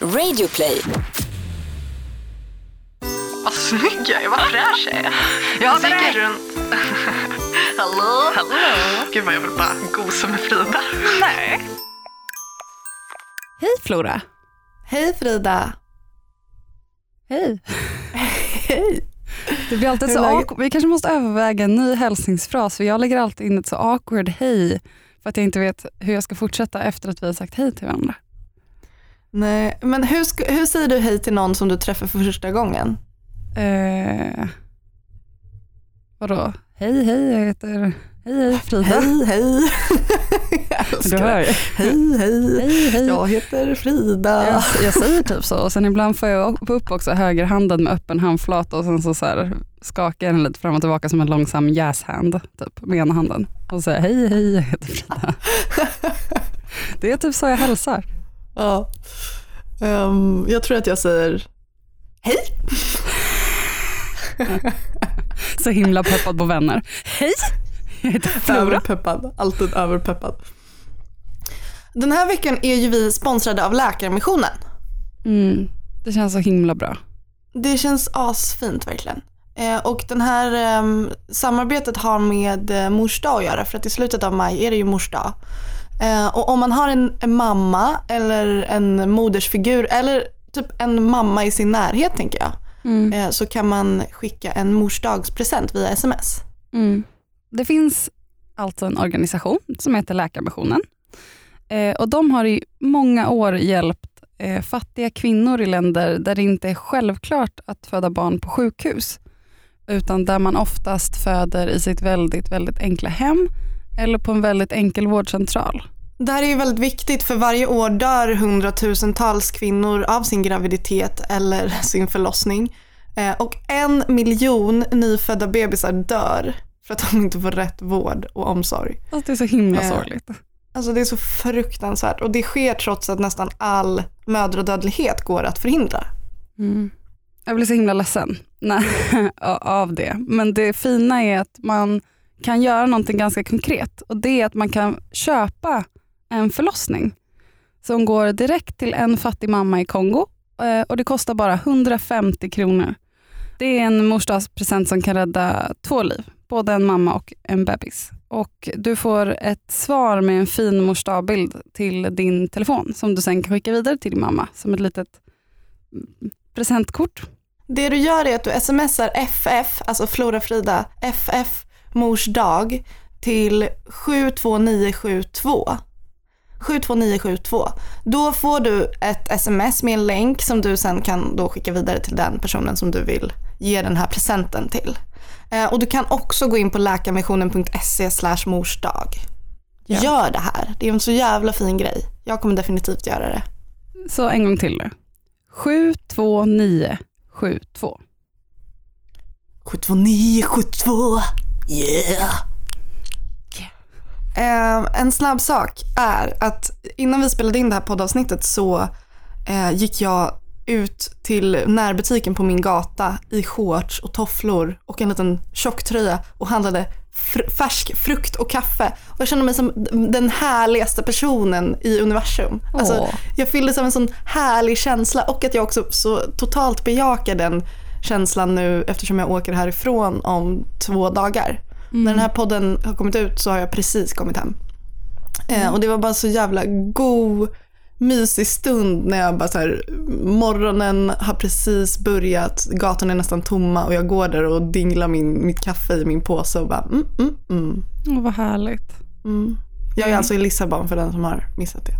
Radioplay. Vad snygg jag är, vad fräsch jag är. Jag gick runt... Hallå? Hallå? Gud vad jag vill bara gosa med Frida. Nej. Hej Flora. Hej Frida. Hej. Hej. Det blir alltid så awkward. Vi kanske måste överväga en ny hälsningsfras för jag lägger alltid in ett så awkward hej för att jag inte vet hur jag ska fortsätta efter att vi har sagt hej till varandra. Nej, men hur, hur säger du hej till någon som du träffar för första gången? Eh, vadå? Hej hej, jag heter hej, hej Frida. Hej, hej. Jag Du hör ju. Hej, hej. Hej hej. Jag heter Frida. Jag, jag säger typ så och sen ibland får jag upp också högerhanden med öppen handflata och sen så, så här, skakar jag den lite fram och tillbaka som en långsam jazzhand typ, med ena handen. Och säger hej hej, jag heter Frida. Det är typ så jag hälsar. Ja. Ehm, jag tror att jag säger hej. Så himla peppad på vänner. Hej, jag heter Flora. Överpeppad. Alltid överpeppad. Den här veckan är ju vi sponsrade av Läkarmissionen. Mm, det känns så himla bra. Det känns asfint verkligen. Eh, och den här ehm, samarbetet har med eh, mors dag att göra för att i slutet av maj är det ju mors dag. Eh, och om man har en, en mamma eller en modersfigur eller typ en mamma i sin närhet tänker jag. Mm. Eh, så kan man skicka en morsdagspresent via sms. Mm. Det finns alltså en organisation som heter Läkarmissionen. Eh, och de har i många år hjälpt fattiga kvinnor i länder där det inte är självklart att föda barn på sjukhus, utan där man oftast föder i sitt väldigt, väldigt enkla hem eller på en väldigt enkel vårdcentral. Det här är ju väldigt viktigt för varje år dör hundratusentals kvinnor av sin graviditet eller sin förlossning. Eh, och en miljon nyfödda bebisar dör för att de inte får rätt vård och omsorg. Alltså det är så himla Eh. sorgligt. Alltså det är så fruktansvärt och det sker trots att nästan all mödradödlighet går att förhindra. Mm. Jag blir så himla ledsen nej, av det. Men det fina är att man kan göra någonting ganska konkret och det är att man kan köpa en förlossning som går direkt till en fattig mamma i Kongo eh, och det kostar bara 150 kronor. Det är en morsdagspresent som kan rädda två liv, både en mamma och en bebis. Och du får ett svar med en fin morsdagbild till din telefon som du sen kan skicka vidare till din mamma som ett litet mm, presentkort. Det du gör är att du smsar FF, alltså Flora Frida, FF mors dag till 72972. 72972. Då får du ett sms med en länk som du sen kan då skicka vidare till den personen som du vill ge den här presenten till. Eh, och du kan också gå in på läkarmissionen.se morsdag. Ja. Gör det här. Det är en så jävla fin grej. Jag kommer definitivt göra det. Så en gång till nu. 72972. 72972. Yeah. Eh, en snabb sak är att innan vi spelade in det här poddavsnittet så eh, gick jag ut till närbutiken på min gata i shorts och tofflor och en liten tjocktröja och handlade fr- färsk frukt och kaffe. Och jag kände mig som den härligaste personen i universum. Alltså, jag fylldes av en sån härlig känsla och att jag också så totalt bejakar den känslan nu eftersom jag åker härifrån om två dagar. När den här podden har kommit ut så har jag precis kommit hem. Eh, och det var bara så jävla god, mysig stund när jag bara så här, morgonen har precis börjat, gatorna är nästan tomma och jag går där och dinglar min, mitt kaffe i min påse och bara mm, mm, mm, Åh, vad härligt. mm. Jag är alltså i Lissabon för den som har missat det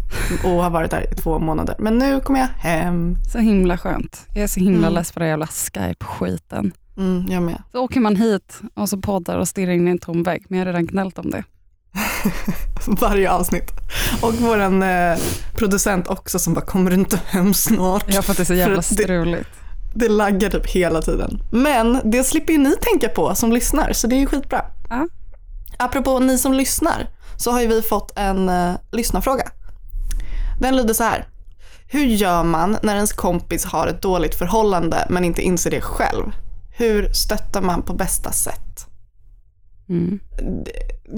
och har varit där i två månader. Men nu kommer jag hem. Så himla skönt. Jag är så himla Mm. less på den jävla Skype-skiten. Mm, jag med. Så åker man hit och så poddar och stirrar in i en tom vägg, men jag har redan gnällt om det. Varje avsnitt. Och vår eh, producent också som bara, kommer du inte hem snart? Jag har fått det så jävla För att det- struligt. Det laggar typ hela tiden. Men det slipper ju ni tänka på som lyssnar, så det är ju skitbra. Ja. Apropå ni som lyssnar, så har ju vi fått en uh, lyssnarfråga. Den lyder så här. Hur gör man när ens kompis har ett dåligt förhållande men inte inser det själv? Hur stöttar man på bästa sätt? Mm.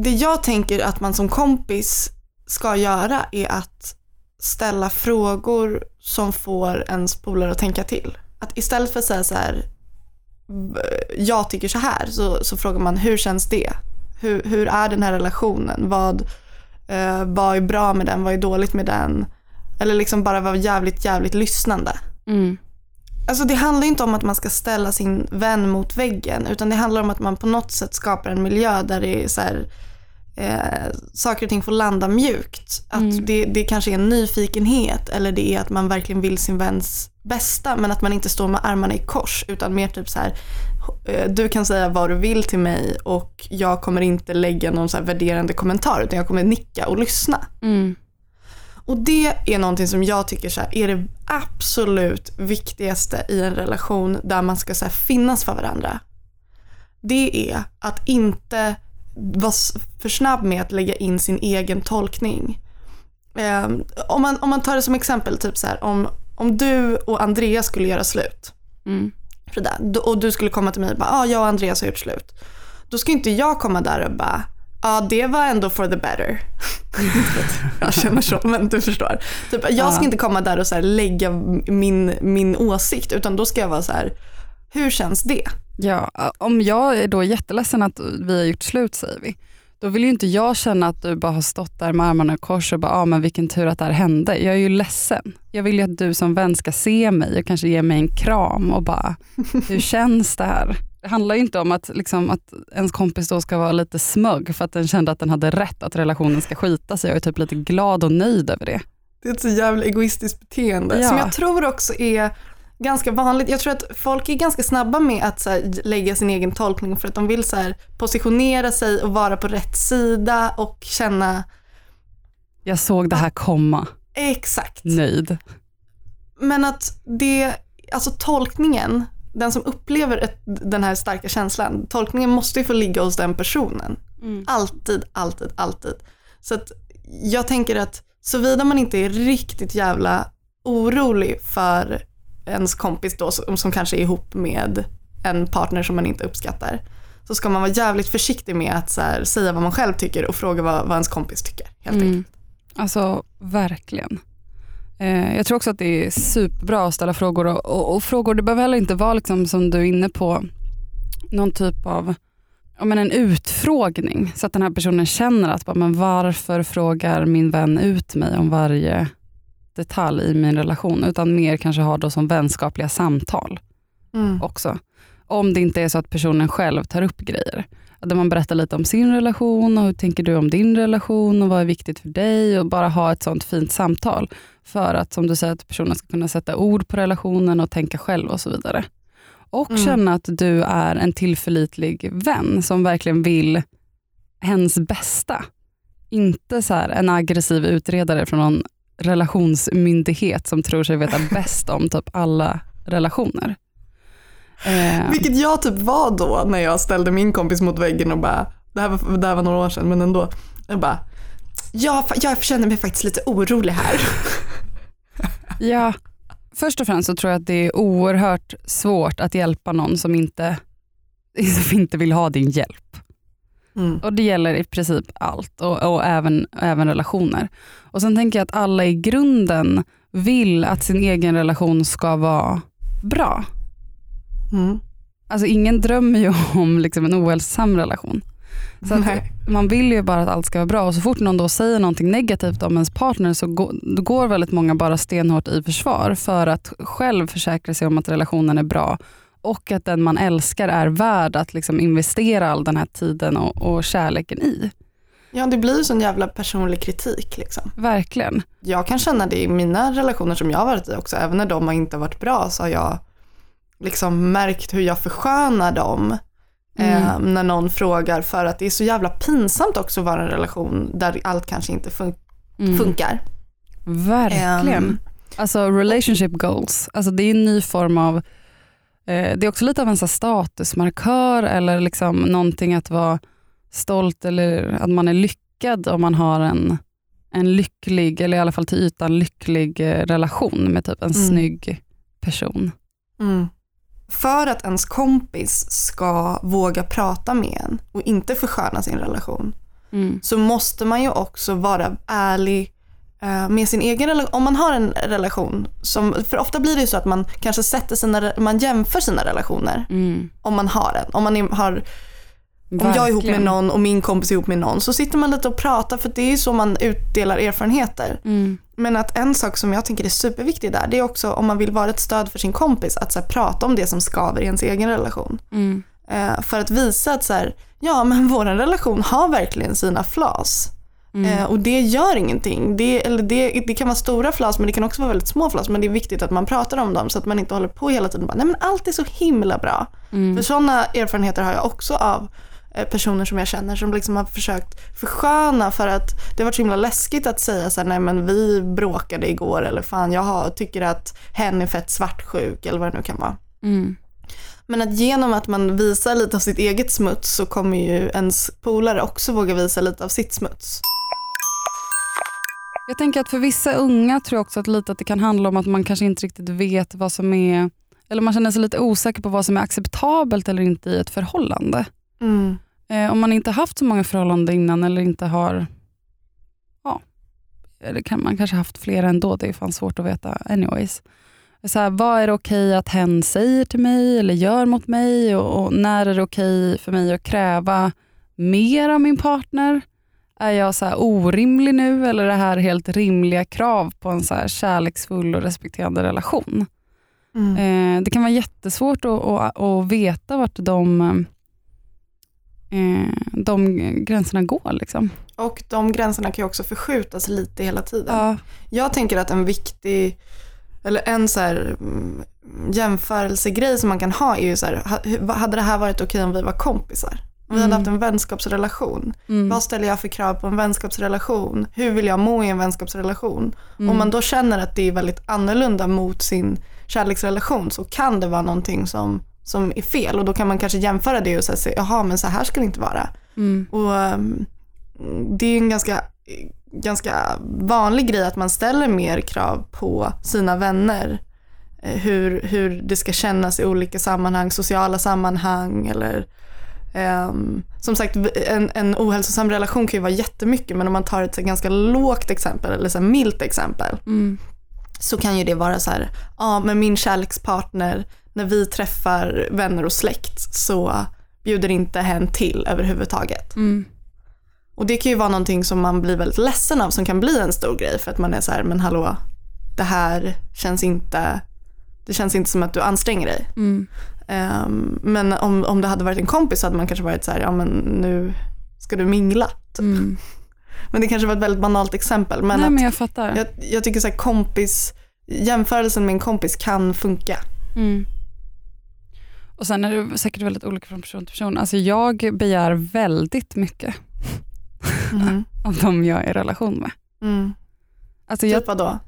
det jag tänker att man som kompis ska göra är att ställa frågor som får ens polare att tänka till. Att istället för att säga så här, jag tycker så här, så, så frågar man hur känns det? Hur, hur är den här relationen? Vad, eh, vad är bra med den? Vad är dåligt med den? Eller liksom bara vara jävligt, jävligt lyssnande. Mm. Alltså det handlar inte om att man ska ställa sin vän mot väggen utan det handlar om att man på något sätt skapar en miljö där det är så här, eh, saker och ting får landa mjukt. Att Mm. det, det kanske är en nyfikenhet eller det är att man verkligen vill sin väns bästa men att man inte står med armarna i kors utan mer typ så här du kan säga vad du vill till mig och jag kommer inte lägga någon så värderande kommentar utan jag kommer nicka och lyssna. Mm. Och det är någonting som jag tycker så är det absolut viktigaste i en relation där man ska så finnas för varandra. Det är att inte vara för snabb med att lägga in sin egen tolkning. Eh, om, man, om man tar det som exempel, typ så här, om, om du och Andreas skulle göra slut. Mm. Frida, och du skulle komma till mig och bara, ah, jag och Andreas har gjort slut. Då ska inte jag komma där och bara, ja ah, det var ändå for the better. Jag känner så, men du förstår. Typ, jag ska inte komma där och så lägga min, min åsikt, utan då ska jag vara så här, hur känns det? Ja, om jag är då jätteledsen att vi har gjort slut säger vi, då vill ju inte jag känna att du bara har stått där med armarna i kors och bara, ah, men vilken tur att det här hände. Jag är ju ledsen. Jag vill ju att du som vän ska se mig och kanske ge mig en kram och bara, hur känns det här? Det handlar ju inte om att, liksom, att ens kompis då ska vara lite smög för att den kände att den hade rätt att relationen ska skita sig. Jag är typ lite glad och nöjd över det. Det är ett så jävla egoistiskt beteende Ja. som jag tror också är ganska vanligt. Jag tror att folk är ganska snabba med att så här, lägga sin egen tolkning för att de vill så här, positionera sig och vara på rätt sida och känna Jag såg det här komma, exakt. nöjd. Men att det, alltså tolkningen, den som upplever ett, den här starka känslan, tolkningen måste ju få ligga hos den personen. Alltid, alltid, alltid. Så att jag tänker att såvida man inte är riktigt jävla orolig för ens kompis då som, som kanske är ihop med en partner som man inte uppskattar så ska man vara jävligt försiktig med att här, säga vad man själv tycker och fråga vad, vad ens kompis tycker. Helt enkelt. Mm. Alltså verkligen. Eh, jag tror också att det är superbra att ställa frågor och, och, och frågor, det behöver heller inte vara liksom, som du är inne på, någon typ av ja, men en utfrågning så att den här personen känner att bara, men varför frågar min vän ut mig om varje detalj i min relation utan mer kanske ha då som vänskapliga samtal Mm. också. Om det inte är så att personen själv tar upp grejer. Där man berättar lite om sin relation och hur tänker du om din relation och vad är viktigt för dig och bara ha ett sånt fint samtal. För att som du säger att personen ska kunna sätta ord på relationen och tänka själv och så vidare. Och Mm. känna att du är en tillförlitlig vän som verkligen vill hens bästa. Inte så en aggressiv utredare från någon relationsmyndighet som tror sig veta bäst om typ alla relationer. Eh, Vilket jag typ var då när jag ställde min kompis mot väggen och bara, det här var, det här var några år sedan men ändå, jag bara, jag, jag känner mig faktiskt lite orolig här. Ja, först och främst så tror jag att det är oerhört svårt att hjälpa någon som inte, som inte vill ha din hjälp. Mm. Och Det gäller i princip allt och, och även, även relationer. Och Sen tänker jag att alla i grunden vill att sin egen relation ska vara bra. Mm. Alltså ingen drömmer ju om liksom en ohälsosam relation. Så man vill ju bara att allt ska vara bra och så fort någon då säger någonting negativt om ens partner så går väldigt många bara stenhårt i försvar för att själv försäkra sig om att relationen är bra och att den man älskar är värd att liksom investera all den här tiden och, och kärleken i. Ja, det blir ju sån jävla personlig kritik liksom. Verkligen. Jag kan känna det i mina relationer som jag har varit i också, även när de har inte varit bra så har jag liksom märkt hur jag förskönar dem Mm. eh, när någon frågar för att det är så jävla pinsamt också att vara i en relation där allt kanske inte fun- Mm. funkar. Verkligen. Ehm, Alltså relationship goals, alltså det är en ny form av, det är också lite av en så statusmarkör eller liksom någonting att vara stolt eller att man är lyckad om man har en, en lycklig, eller i alla fall till ytan lycklig eh, relation med typ en Mm. snygg person. Mm. För att ens kompis ska våga prata med en och inte försköna sin relation så måste man ju också vara ärlig eh, med sin egen relation, om man har en relation, som, för ofta blir det ju så att man kanske sätter sina, man jämför sina relationer Mm. om man har en. Om man är, har om jag är ihop med någon och min kompis är ihop med någon så sitter man lite och pratar för det är ju så man utdelar erfarenheter. Mm. Men att en sak som jag tänker är superviktig där det är också om man vill vara ett stöd för sin kompis att så här, prata om det som skaver i ens egen relation. Mm. Eh, för att visa att så här, ja men vår relation har verkligen sina flas. Mm. Eh, och det gör ingenting. Det, eller det, det kan vara stora flas men det kan också vara väldigt små flas. Men det är viktigt att man pratar om dem så att man inte håller på hela tiden och bara, nej men allt är så himla bra. Mm. För sådana erfarenheter har jag också av eh, personer som jag känner som liksom har försökt försköna för att det har varit så himla läskigt att säga så här, nej men vi bråkade igår eller fan jag har, tycker att hen är fett svartsjuk eller vad det nu kan vara. Mm. Men att genom att man visar lite av sitt eget smuts så kommer ju ens polare också våga visa lite av sitt smuts. Jag tänker att för vissa unga tror jag också att lite att det kan handla om att man kanske inte riktigt vet vad som är, eller man känner sig lite osäker på vad som är acceptabelt eller inte i ett förhållande. Mm. Eh, om man inte haft så många förhållanden innan eller inte har, ja, eller kan man kanske haft flera ändå, det är fan svårt att veta anyways. Så här, vad är det okej att hen säger till mig eller gör mot mig och, och när är det okej för mig att kräva mer av min partner? Är jag så orimlig nu eller är det här helt rimliga krav på en så kärleksfull och respekterande relation? Mm. Eh, det kan vara jättesvårt att, att, att veta vart de, eh, de gränserna går. Liksom. Och de gränserna kan ju också förskjutas lite hela tiden. Ja. Jag tänker att en viktig, eller en så här mm, jämförelsegrej som man kan ha är ju så här, hade det här varit okej om vi var kompisar? Om vi hade Mm. haft en vänskapsrelation. Mm. Vad ställer jag för krav på en vänskapsrelation? Hur vill jag må i en vänskapsrelation? Mm. Om man då känner att det är väldigt annorlunda mot sin kärleksrelation så kan det vara någonting som, som är fel och då kan man kanske jämföra det och säga, jaha men så här ska det inte vara. Mm. Och ehm, det är en ganska, ganska vanlig grej att man ställer mer krav på sina vänner. Eh, Hur, hur det ska kännas i olika sammanhang, sociala sammanhang eller ehm, som sagt en, en ohälsosam relation kan ju vara jättemycket men om man tar ett så ganska lågt exempel eller så milt exempel Mm. så kan ju det vara så här, ja men min kärlekspartner, när vi träffar vänner och släkt så bjuder inte hen till överhuvudtaget. Mm. Och det kan ju vara någonting som man blir väldigt ledsen av som kan bli en stor grej för att man är så här, men hallå, det här känns inte, det känns inte som att du anstränger dig. Mm. Ehm, men om, om det hade varit en kompis så hade man kanske varit så här, ja men nu ska du mingla. Typ. Mm. Men det kanske var ett väldigt banalt exempel. Men Nej att men jag fattar. jag, jag tycker så här kompis, jämförelsen med en kompis kan funka. Mm. Och Sen är det säkert väldigt olika från person till person. Alltså jag begär väldigt mycket Mhm. av de jag är i relation med. Mm. Alltså jag, Typ vadå?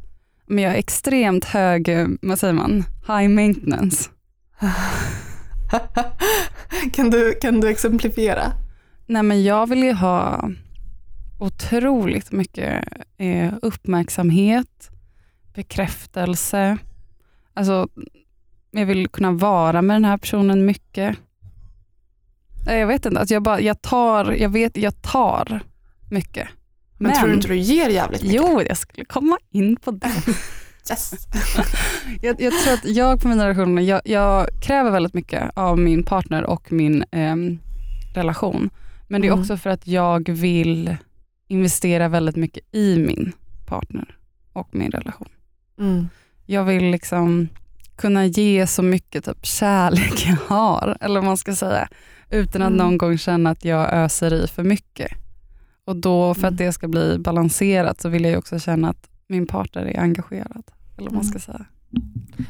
men jag är extremt hög, eh, vad säger man, high maintenance. kan, du, kan du exemplifiera? Nej men jag vill ju ha otroligt mycket eh, uppmärksamhet, bekräftelse. Alltså, jag vill kunna vara med den här personen mycket. Jag vet inte, alltså jag, bara, jag tar, jag vet, jag tar mycket. Men, tror du inte du ger jävligt mycket? Jo, jag skulle komma in på det. Yes. Jag, jag tror att jag på mina relationer, jag, jag kräver väldigt mycket av min partner och min ehm, relation. Men det är Mm. också för att jag vill investera väldigt mycket i min partner och min relation. Mm. Jag vill liksom kunna ge så mycket typ kärlek jag har, eller vad man ska säga, utan att Mm. någon gång känna att jag öser i för mycket. Och då för Mm. att det ska bli balanserat så vill jag också känna att min partner är engagerad. Eller vad man Mm. ska säga.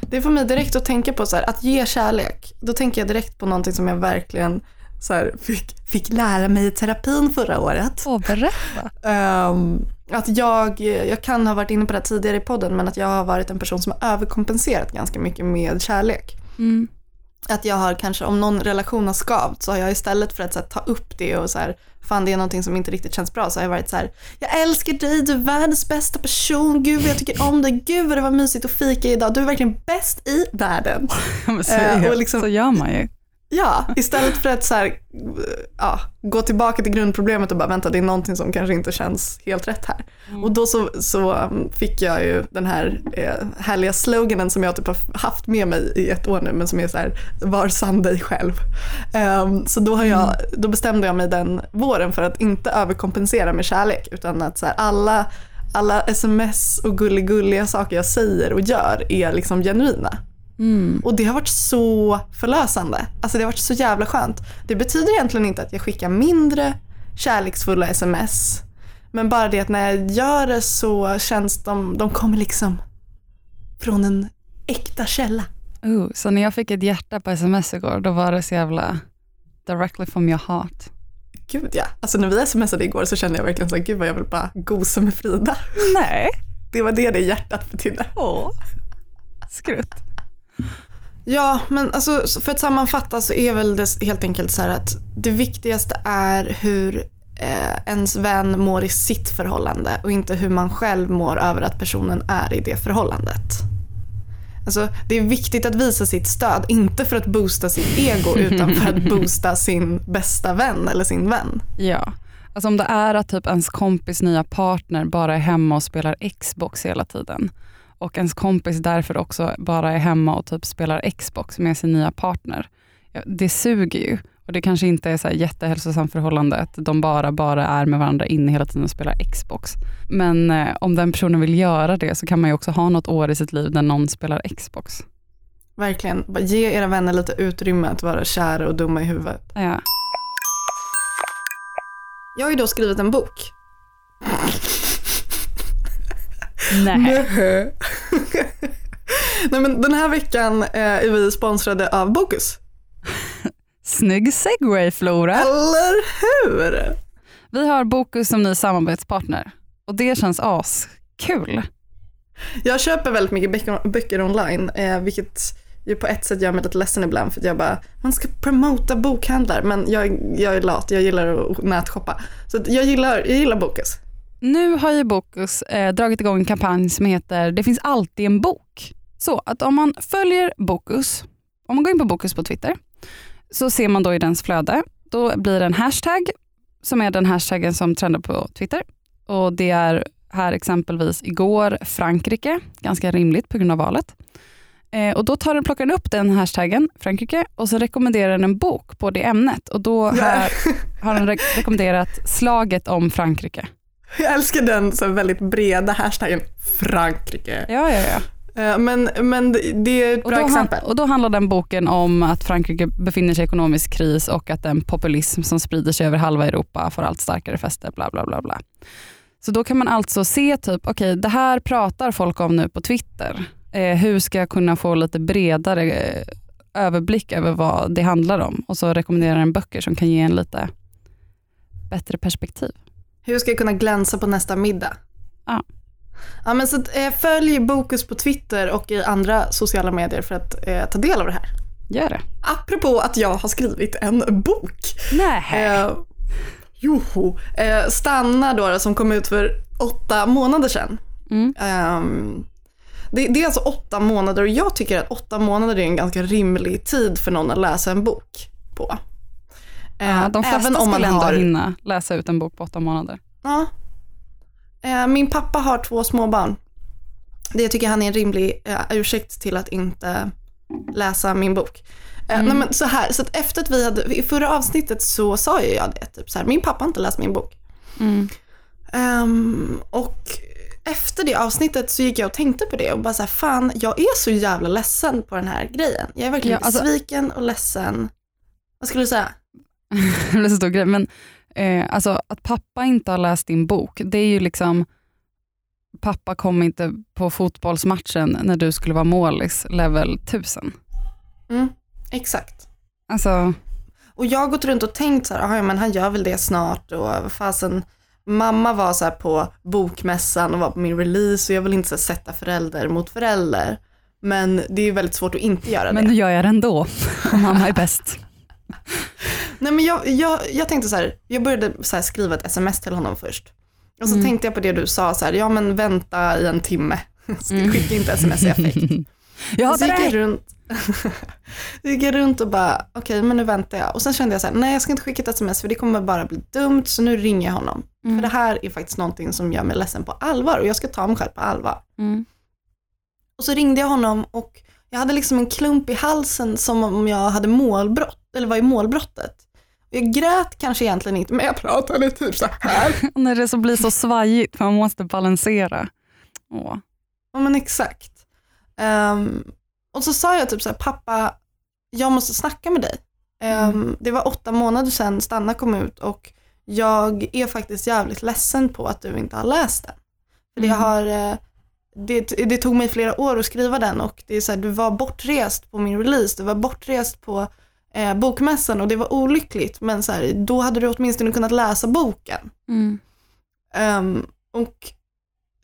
Det får mig direkt att tänka på så här, att ge kärlek. Då tänker jag direkt på någonting som jag verkligen så här, fick, fick lära mig i terapin förra året. Åh, berätta. Ehm, att jag, jag kan ha varit inne på det tidigare i podden, men att jag har varit en person som har överkompenserat ganska mycket med kärlek. Mm. Att jag har kanske, om någon relation har skavt så har jag istället för att här, ta upp det och så här, fan det är någonting som inte riktigt känns bra så har jag varit så här, jag älskar dig, du är världens bästa person, gud vad jag tycker om dig, gud vad det var mysigt att fika idag, du är verkligen bäst i världen. Ja, men så, är- och liksom- så gör man ju. Ja, istället för att så här, ja, gå tillbaka till grundproblemet och bara vänta det är någonting som kanske inte känns helt rätt här. Mm. Och då så, så um, fick jag ju den här eh, härliga sloganen som jag typ har haft med mig i ett år nu men som är så här, var sann dig själv. Um, så då, har jag, mm. då bestämde jag mig den våren för att inte överkompensera med kärlek utan att så här, alla alla sms och gulliga saker jag säger och gör är liksom genuina. Mm. Och det har varit så förlösande. Alltså det har varit så jävla skönt. Det betyder egentligen inte att jag skickar mindre kärleksfulla sms. Men bara det att när jag gör det så känns de, de kommer liksom från en äkta källa. Uh, så när jag fick ett hjärta på sms igår, då var det så jävla directly from your heart. Gud ja. Alltså när vi smsade igår så kände jag verkligen så gud vad jag vill bara gosa med Frida. Nej. Det var det det hjärtat betydde. Åh. Skrutt. Ja, men alltså, för att sammanfatta så är väl det helt enkelt så här att det viktigaste är hur eh, ens vän mår i sitt förhållande och inte hur man själv mår över att personen är i det förhållandet. Alltså, det är viktigt att visa sitt stöd, inte för att boosta sitt ego utan för att boosta sin bästa vän eller sin vän. Ja, alltså om det är att typ ens kompis nya partner bara är hemma och spelar Xbox hela tiden och ens kompis därför också bara är hemma och typ spelar Xbox med sin nya partner. Det suger ju. Och det kanske inte är så här jättehälsosamt förhållande att de bara, bara är med varandra inne hela tiden och spelar Xbox. Men eh, om den personen vill göra det så kan man ju också ha något år i sitt liv där någon spelar Xbox. Verkligen. Ge era vänner lite utrymme att vara kära och dumma i huvudet. Ja. Jag har ju då skrivit en bok. Nej. Nej men den här veckan eh, är vi sponsrade av Bokus. Snygg segway Flora. Eller hur? Vi har Bokus som ny samarbetspartner och det känns askul. Jag köper väldigt mycket böcker, online, eh, vilket ju på ett sätt gör mig lite ledsen ibland för att jag bara, man ska promota bokhandlar men jag, jag är lat, jag gillar att nätshoppa. Så jag gillar, jag gillar Bokus. Nu har ju Bokus eh, dragit igång en kampanj som heter Det finns alltid en bok. Så att om man följer Bokus, om man går in på Bokus på Twitter, så ser man då i dens flöde, då blir det en hashtag som är den hashtaggen som trendar på Twitter. Och det är här exempelvis igår Frankrike, ganska rimligt på grund av valet. Eh, och då tar den, plockar den upp den hashtaggen, Frankrike, och så rekommenderar den en bok på det ämnet. Och då här, har den re rekommenderat Slaget om Frankrike. Jag älskar den så väldigt breda hashtaggen Frankrike. Ja, ja, ja. Eh, men, men det är ett bra exempel. Och då handlar den boken om att Frankrike befinner sig i ekonomisk kris och att den populism som sprider sig över halva Europa får allt starkare fäste. Bla, bla, bla, bla. Så då kan man alltså se, typ, okej okay, det här pratar folk om nu på Twitter. Eh, hur ska jag kunna få lite bredare eh, överblick över vad det handlar om? Och så rekommenderar den böcker som kan ge en lite bättre perspektiv. Hur ska jag kunna glänsa på nästa middag? Ja. Ja, men så eh, följ Bokus på Twitter och i andra sociala medier för att eh, ta del av det här. Gör det. Apropå att jag har skrivit en bok. Nej. Eh, joho. Eh, Stanna då, som kom ut för åtta månader sedan. Mm. Um, det, det, är alltså åtta månader och jag tycker att åtta månader är en ganska rimlig tid för någon att läsa en bok på. Ja, de flesta Även om man skulle ändå har... hinna läsa ut en bok på åtta månader. Ja. Eh, min pappa har två småbarn. Det tycker han är en rimlig uh, ursäkt till att inte läsa min bok. Mm. nej, men så här, så att efter att vi hade, i förra avsnittet så sa jag det, typ så här, min pappa har inte läst min bok. Mm. Um, och efter det avsnittet så gick jag och tänkte på det och bara så här, fan jag är så jävla ledsen på den här grejen. Jag är verkligen ja, alltså, besviken och ledsen. Vad skulle du säga? det så stor grej, men eh, alltså att pappa inte har läst din bok, det är ju liksom, pappa kom inte på fotbollsmatchen när du skulle vara målis level 1000. Mm, exakt. Alltså... Och jag har gått runt och tänkt så här, men han gör väl det snart och fasen, mamma var så på bokmässan och var på min release och jag vill inte så sätta förälder mot förälder. Men det är väldigt svårt att inte göra det. Men nu gör jag det ändå, och mamma är bäst. Nej men jag, jag, jag tänkte så här, jag började så skriva ett sms till honom först. Och så mm. tänkte jag på det du sa, så här, ja men vänta i en timme. Mm. Skicka inte sms i affekt. jag hatar dig! Runt, Så gick jag runt och bara, okej okay, men nu väntar jag. Och sen kände jag så här, nej jag ska inte skicka ett sms för det kommer bara bli dumt, så nu ringer jag honom. Mm. För det här är faktiskt någonting som gör mig ledsen på allvar och jag ska ta mig själv på allvar. Mm. Och så ringde jag honom och jag hade liksom en klump i halsen som om jag hade målbrott, eller var i målbrottet. Jag grät kanske egentligen inte, men jag pratade typ så här. När det så blir så svajigt, man måste balansera. Åh. Ja men exakt. Um, och så sa jag typ så här, pappa, jag måste snacka med dig. Um, mm. Det var åtta månader sedan Stanna kom ut och jag är faktiskt jävligt ledsen på att du inte har läst den. För mm. det, har, eh, det, det, tog mig flera år att skriva den och det är så här, du var bortrest på min release, du var bortrest på eh, bokmässan och det var olyckligt men så här, då hade du åtminstone kunnat läsa boken. Mm. Um, och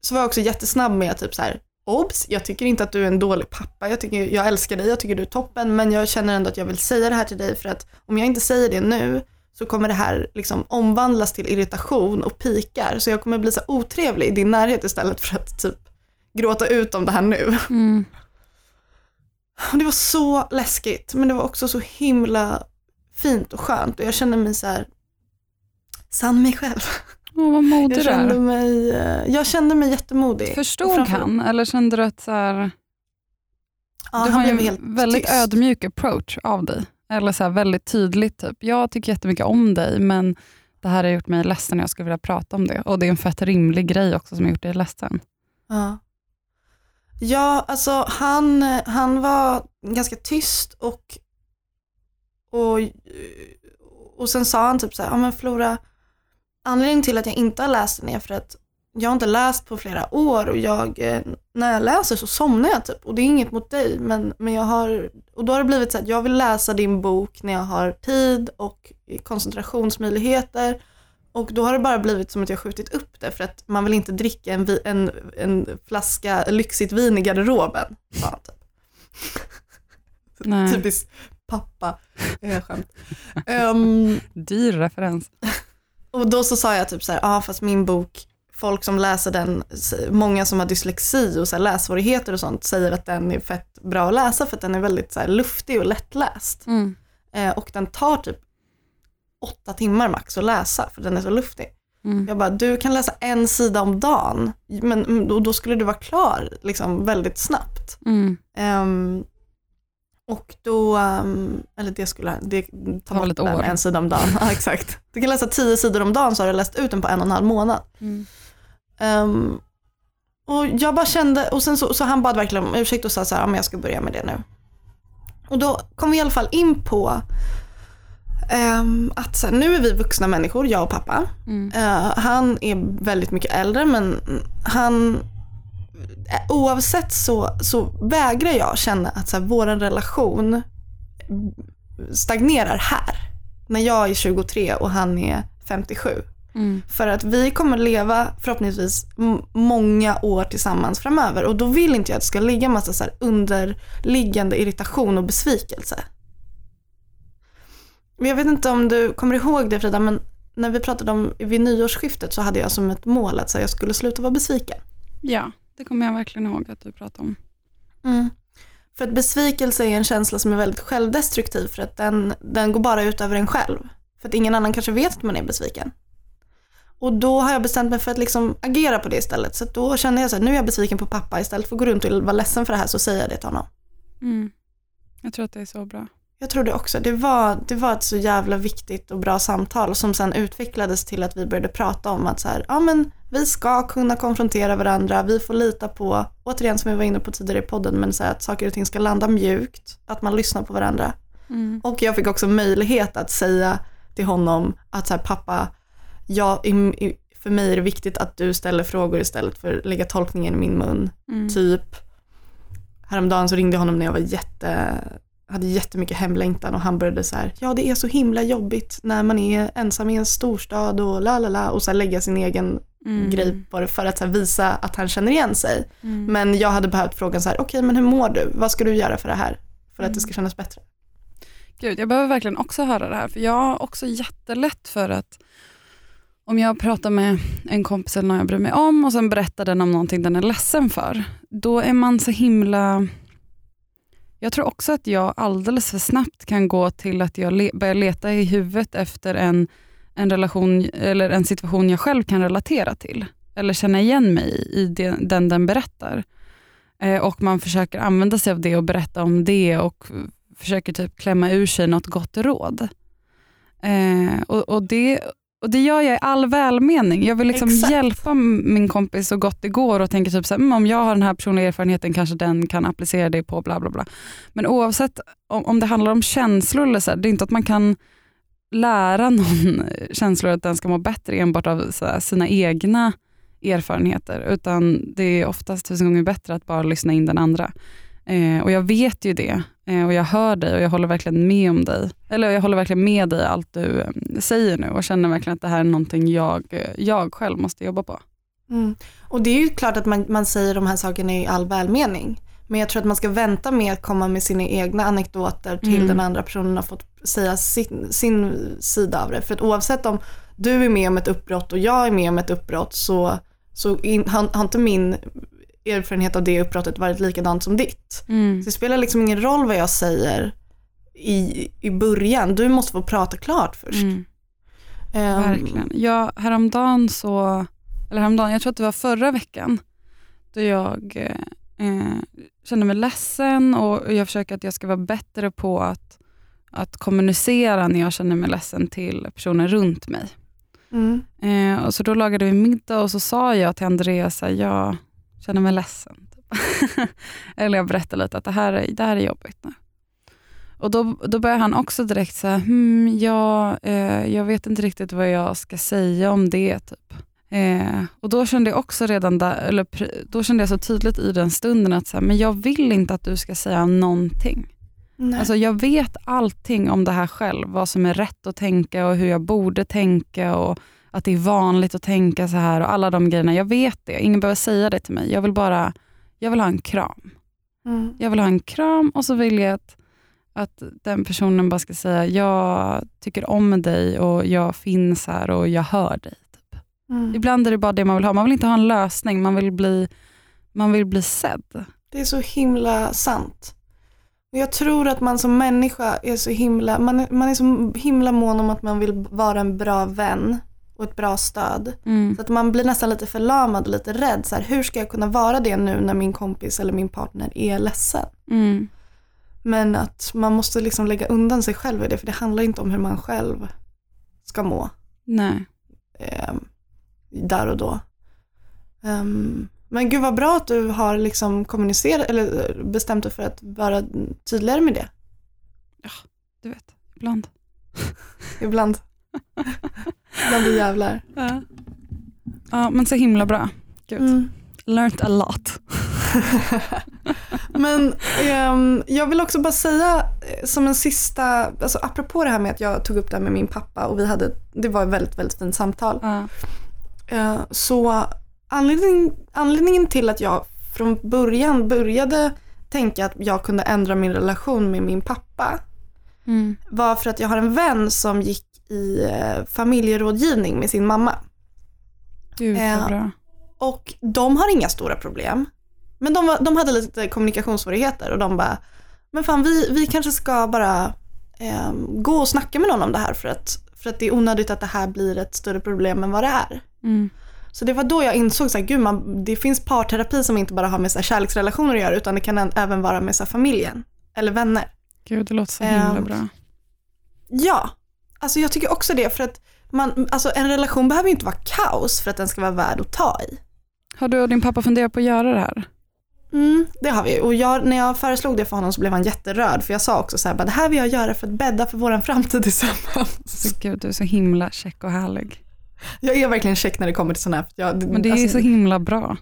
så var jag också jättesnabb med typ så här, obs, jag tycker inte att du är en dålig pappa, jag, tycker, jag älskar dig, jag tycker du är toppen, men jag känner ändå att jag vill säga det här till dig för att om jag inte säger det nu så kommer det här liksom omvandlas till irritation och pikar, så jag kommer bli så otrevlig i din närhet istället för att typ gråta ut om det här nu. Mm. Det var så läskigt, men det var också så himla fint och skönt och jag kände mig så här sann mig själv. Oh, vad modig jag kände, mig, eh, jag kände mig jättemodig. Förstod han eller kände du att så här, ja, du har en väldigt tyst. ödmjuk approach av dig? Eller så här, väldigt tydligt, typ, jag tycker jättemycket om dig men det här har gjort mig ledsen och jag skulle vilja prata om det. Och det är en fett rimlig grej också som har gjort dig ledsen. Ja. Ja, alltså han, han var ganska tyst och, och, och sen sa han typ så här, ja men Flora, anledningen till att jag inte har läst den är för att jag har inte läst på flera år och jag, eh, när jag läser så somnar jag typ. Och det är inget mot dig men, men jag har, och då har det blivit så att jag vill läsa din bok när jag har tid och koncentrationsmöjligheter. Och då har det bara blivit som att jag skjutit upp det för att man vill inte dricka en, en, en flaska lyxigt vin i garderoben. Ja, typ. Typiskt pappa eh, skämt. Um, Dyr referens. Och då så sa jag typ så här, ja ah, fast min bok, folk som läser den, många som har dyslexi och så här lässvårigheter och sånt säger att den är fett bra att läsa för att den är väldigt så här luftig och lättläst. Mm. Eh, och den tar typ åtta timmar max att läsa för den är så luftig. Mm. Jag bara, du kan läsa en sida om dagen, men då, då skulle du vara klar liksom, väldigt snabbt. Mm. Um, och då, um, eller det skulle, det tar bort den en sida om dagen. ja, exakt. Du kan läsa tio sidor om dagen så har du läst ut den på en och en halv månad. Mm. Um, och jag bara kände, och sen så, så han bad verkligen om ursäkt och sa så här, om jag ska börja med det nu. Och då kom vi i alla fall in på att så här, nu är vi vuxna människor, jag och pappa. Mm. Uh, han är väldigt mycket äldre men han oavsett så, så vägrar jag känna att så här, vår relation stagnerar här. När jag är 23 och han är 57. Mm. För att vi kommer leva förhoppningsvis många år tillsammans framöver och då vill inte jag att det ska ligga massa så underliggande irritation och besvikelse. Jag vet inte om du kommer ihåg det Frida, men när vi pratade om vid nyårsskiftet så hade jag som ett mål att jag skulle sluta vara besviken. Ja. Det kommer jag verkligen ihåg att du pratade om. Mm. För att besvikelse är en känsla som är väldigt självdestruktiv för att den, den går bara ut över en själv. För att ingen annan kanske vet att man är besviken. Och då har jag bestämt mig för att liksom agera på det istället. Så då känner jag så här, nu är jag besviken på pappa. Istället för att gå runt och vara ledsen för det här så säger jag det till honom. Mm. Jag tror att det är så bra. Jag tror det också. Det var, det var ett så jävla viktigt och bra samtal som sen utvecklades till att vi började prata om att så här, ja men vi ska kunna konfrontera varandra, vi får lita på, återigen som vi var inne på tidigare i podden, men så här, att saker och ting ska landa mjukt, att man lyssnar på varandra. Mm. Och jag fick också möjlighet att säga till honom att så här, pappa, jag, för mig är det viktigt att du ställer frågor istället för att lägga tolkningen i min mun. Mm. Typ, häromdagen så ringde jag honom när jag var jätte hade jättemycket hemlängtan och han började så här, ja det är så himla jobbigt när man är ensam i en storstad och la la la och så lägga sin egen mm. grej på det för att visa att han känner igen sig. Mm. Men jag hade behövt frågan så här, okej okay, men hur mår du? Vad ska du göra för det här? För att det ska mm. kännas bättre. Gud, jag behöver verkligen också höra det här för jag har också jättelätt för att om jag pratar med en kompis eller någon jag bryr mig om och sen berättar den om någonting den är ledsen för, då är man så himla jag tror också att jag alldeles för snabbt kan gå till att jag le börjar leta i huvudet efter en, en relation eller en situation jag själv kan relatera till. Eller känna igen mig i den den berättar. Eh, och man försöker använda sig av det och berätta om det och försöker typ klämma ur sig något gott råd. Eh, och, och, det, och Det gör jag i all välmening. Jag vill liksom hjälpa min kompis så gott det går och tänker typ så här, mm, om jag har den här personliga erfarenheten kanske den kan applicera det på bla bla bla. Men oavsett om, om det handlar om känslor, eller så här, det är inte att man kan lära någon känslor att den ska må bättre enbart av här, sina egna erfarenheter, utan det är oftast tusen gånger bättre att bara lyssna in den andra. Eh, och jag vet ju det och jag hör dig och jag håller verkligen med om dig. Eller jag håller verkligen med dig allt du eh, säger nu och känner verkligen att det här är någonting jag, eh, jag själv måste jobba på. Mm. Och det är ju klart att man, man säger de här sakerna i all välmening. Men jag tror att man ska vänta med att komma med sina egna anekdoter till mm. den andra personen har fått säga sin, sin sida av det. För att oavsett om du är med om ett uppbrott och jag är med om ett uppbrott så, så in, har, har inte min erfarenhet av det uppbrottet varit likadant som ditt. Mm. Så det spelar liksom ingen roll vad jag säger i, i början. Du måste få prata klart först. Mm. Um, Verkligen. Ja, häromdagen så, eller häromdagen, jag tror att det var förra veckan, då jag eh, eh, kände mig ledsen och jag försöker att jag ska vara bättre på att, att kommunicera när jag känner mig ledsen till personer runt mig. Mm. Eh, och så Då lagade vi middag och så sa jag till Andreas, jag känner mig ledsen. Typ. Eller jag berättar lite att det här är, det här är jobbigt nu. Och då, då börjar han också direkt säga, hmm, ja, eh, jag vet inte riktigt vad jag ska säga om det. Typ. Eh, och Då kände jag också redan där, eller då kände jag så tydligt i den stunden att så här, men jag vill inte att du ska säga någonting. Alltså jag vet allting om det här själv, vad som är rätt att tänka och hur jag borde tänka och att det är vanligt att tänka så här och alla de grejerna. Jag vet det, ingen behöver säga det till mig. Jag vill bara jag vill ha en kram. Mm. Jag vill ha en kram och så vill jag att, att den personen bara ska säga, jag tycker om dig och jag finns här och jag hör dig. Typ. Mm. Ibland är det bara det man vill ha. Man vill inte ha en lösning, man vill bli, man vill bli sedd. Det är så himla sant. Jag tror att man som människa är så himla, man är, man är så himla mån om att man vill vara en bra vän och ett bra stöd. Mm. Så att man blir nästan lite förlamad och lite rädd. Så här, hur ska jag kunna vara det nu när min kompis eller min partner är ledsen? Mm. Men att man måste liksom lägga undan sig själv i det för det handlar inte om hur man själv ska må. Nej. Eh, där och då. Um, men gud vad bra att du har liksom kommunicerat eller bestämt dig för att vara tydligare med det. Ja, du vet, ibland. ibland. Bland vi jävlar. Ja. ja, men så himla bra. Gud. Mm. Learned a lot. men um, jag vill också bara säga eh, som en sista, alltså apropå det här med att jag tog upp det här med min pappa och vi hade, det var ett väldigt, väldigt fint samtal. Ja. Uh, så anledning, anledningen till att jag från början började tänka att jag kunde ändra min relation med min pappa mm. var för att jag har en vän som gick i eh, familjerådgivning med sin mamma. Gud eh, bra. Och de har inga stora problem. Men de, de hade lite kommunikationssvårigheter och de bara, men fan vi, vi kanske ska bara eh, gå och snacka med någon om det här för att, för att det är onödigt att det här blir ett större problem än vad det är. Mm. Så det var då jag insåg att det finns parterapi som inte bara har med så här, kärleksrelationer att göra utan det kan även vara med så här, familjen eller vänner. Gud, det låter så himla um, bra. Ja, Alltså jag tycker också det för att man, alltså en relation behöver ju inte vara kaos för att den ska vara värd att ta i. Har du och din pappa funderat på att göra det här? Mm, det har vi. Och jag, när jag föreslog det för honom så blev han jätterörd. För jag sa också så här, det här vill jag göra för att bädda för vår framtid tillsammans. Gud, du är så himla check och härlig. Jag är verkligen check när det kommer till sådana här. Jag, men det är alltså, så himla bra.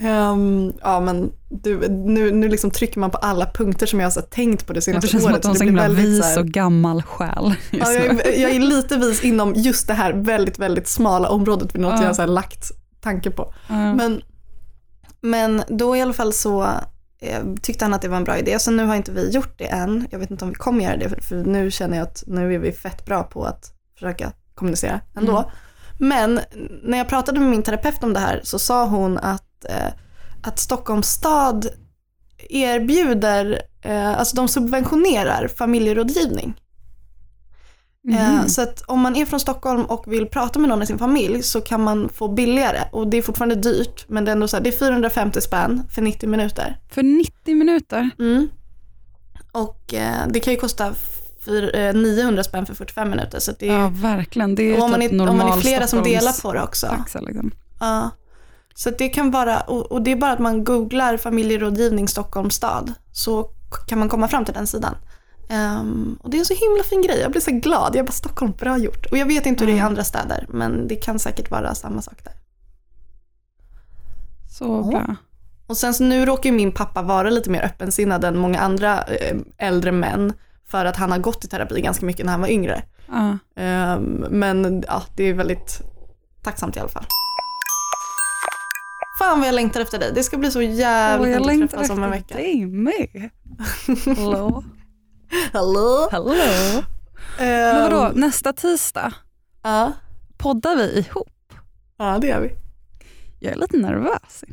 Um, ja men du, nu, nu liksom trycker man på alla punkter som jag har tänkt på det senaste året. Det känns året, som att du har en vis här... och gammal själ. Ja, jag, är, jag, är lite vis inom just det här väldigt, väldigt smala området för något uh. jag har så lagt tanke på. Uh. Men, men då i alla fall så eh, tyckte han att det var en bra idé. Så nu har inte vi gjort det än. Jag vet inte om vi kommer göra det för, nu känner jag att nu är vi fett bra på att försöka kommunicera ändå. Mm. Men när jag pratade med min terapeut om det här så sa hon att, att Stockholms stad erbjuder, eh, alltså de subventionerar familjerådgivning. Eh, Mhm. Så att om man är från Stockholm och vill prata med någon i sin familj så kan man få billigare och det är fortfarande dyrt men det är ändå så här, det är 450 spänn för 90 minuter. För 90 minuter? Mm. Och eh, det kan ju kosta fyr, eh, 900 spänn för 45 minuter så det är, Ja, verkligen. Det är och om man typ är, om man är flera som Stockholms delar på det också. taxa, liksom. Ja. Så det kan vara, och, det är bara att man googlar familjerådgivning Stockholms stad så kan man komma fram till den sidan. Ehm, och det är en så himla fin grej, jag blir så glad. Jag bara Stockholm, bra gjort. Och jag vet inte hur det är i Mm. andra städer men det kan säkert vara samma sak där. Så Ja. bra. Och sen så nu råkar min pappa vara lite mer öppensinnad än många andra eh, äldre män för att han har gått i terapi ganska mycket när han var yngre. Ja. Ehm, men ja, det är väldigt tacksamt i alla fall. Fan vad jag längtar efter dig. Det ska bli så jävligt jag härligt att längtar träffas om en efter vecka. dig med. Hallå? Hallå? Hallå? Men Ehm, vadå, nästa tisdag Ja, poddar vi ihop? ja, det gör vi. Jag är lite nervös.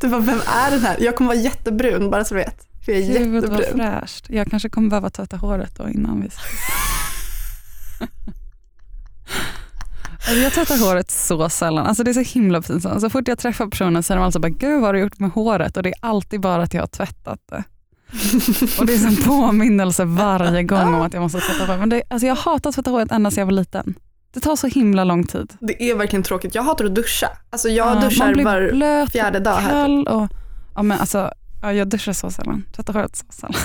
Du bara, vem är den här? Jag kommer vara jättebrun, bara så du vet. För jag är Gud vad fräscht. Jag kanske kommer behöva tvätta håret då innan vi ses. Alltså, Jag tvättar håret så sällan. Alltså det är så himla pinsamt. Så fort jag träffar personen så är de alltså bara, gud vad har du gjort med håret? Och det är alltid bara att jag har tvättat det. Och det är en påminnelse varje gång om att jag måste tvätta håret. Men det, alltså jag har hatat att tvätta håret ända sedan jag var liten. Det tar så himla lång tid. Det är verkligen tråkigt. Jag hatar att duscha. Alltså jag Ja, man duschar var blöt fjärde dag här. typ. och, ja, men alltså, ja, jag duschar så sällan. Tvättar håret så sällan.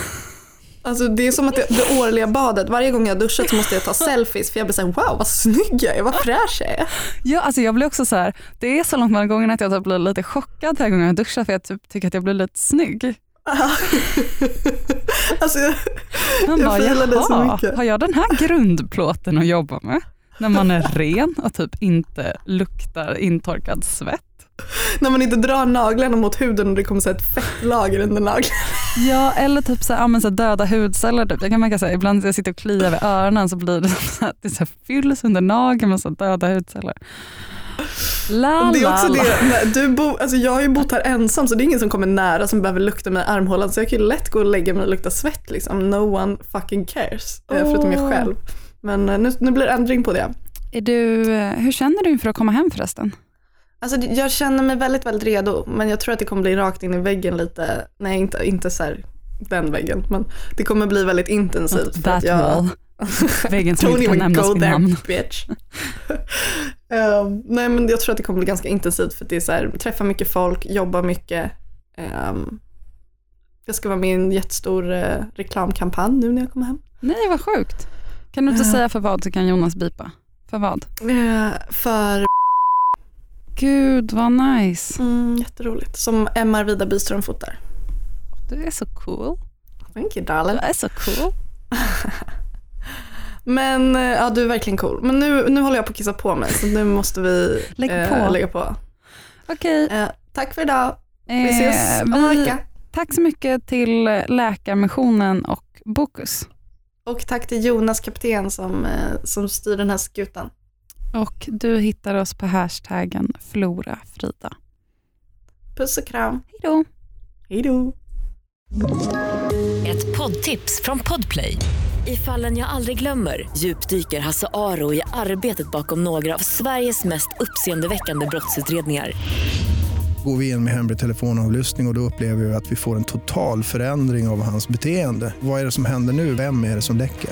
Alltså det är som att det, det årliga badet, varje gång jag duschat så måste jag ta selfies för jag blir såhär wow vad snygg jag är, vad fräsch jag är. Ja, alltså jag blir också så här, det är så långt många gånger att jag typ blir lite chockad varje gång jag duschar för jag typ tycker att jag blir lite snygg. alltså jag, Man Jag bara, det så mycket." har jag den här grundplåten att jobba med? När man är ren och typ inte luktar intorkad svett. När man inte drar naglarna mot huden och det kommer så ett fettlager under naglarna. Ja, eller typ så här, så här döda hudceller. Typ. Jag kan märka så här, ibland när jag sitter och kliar vid öronen så blir det så här, det så här fylls under nageln med så döda hudceller. La, Det är också la. det, du bo, alltså jag har ju bott här ensam så det är ingen som kommer nära som behöver lukta mig i armhålan så jag kan ju lätt gå och lägga mig och lukta svett liksom. No one fucking cares. eh, Förutom jag själv. Men eh, nu, nu blir det ändring på det. Är du, eh, hur känner du inför att komma hem förresten? Alltså jag känner mig väldigt, väldigt redo men jag tror att det kommer bli rakt in i väggen lite. Nej inte, inte så här den väggen men det kommer bli väldigt intensivt. att That jag, wall. Väggen som inte kan nämnas vid namn. bitch. Ehm, nej men jag tror att det kommer bli ganska intensivt för det är så här, träffa mycket folk, jobba mycket. Ehm, jag ska vara med i en jättestor eh, reklamkampanj nu när jag kommer hem. Nej vad sjukt. Kan du inte Ja. säga för vad så kan Jonas bipa? För vad? Eh, för Gud vad nice. mm, jätteroligt. Som Emma Arvida Byström fotar. Du är så cool. Thank you Du darling. är så cool. Men eh, ja, du är verkligen cool. Men nu, nu håller jag på att kissa på mig så nu måste vi Lägg eh, på. lägga på. Okej, Eh, tack för idag. Vi eh, ses om en vecka. tack så mycket till Läkarmissionen och Bokus. Och tack till Jonas kapten som, eh, som styr den här skutan. Och du hittar oss på hashtaggen FloraFrida. Puss och kram. Hej då! Hej då. Ett poddtips från Podplay. I fallen jag aldrig glömmer djupdyker Hasse Aro i arbetet bakom några av Sveriges mest uppseendeväckande brottsutredningar. Går vi in med hemlig telefonavlyssning och, och då upplever vi att vi får en total förändring av hans beteende. Vad är det som händer nu? Vem är det som läcker?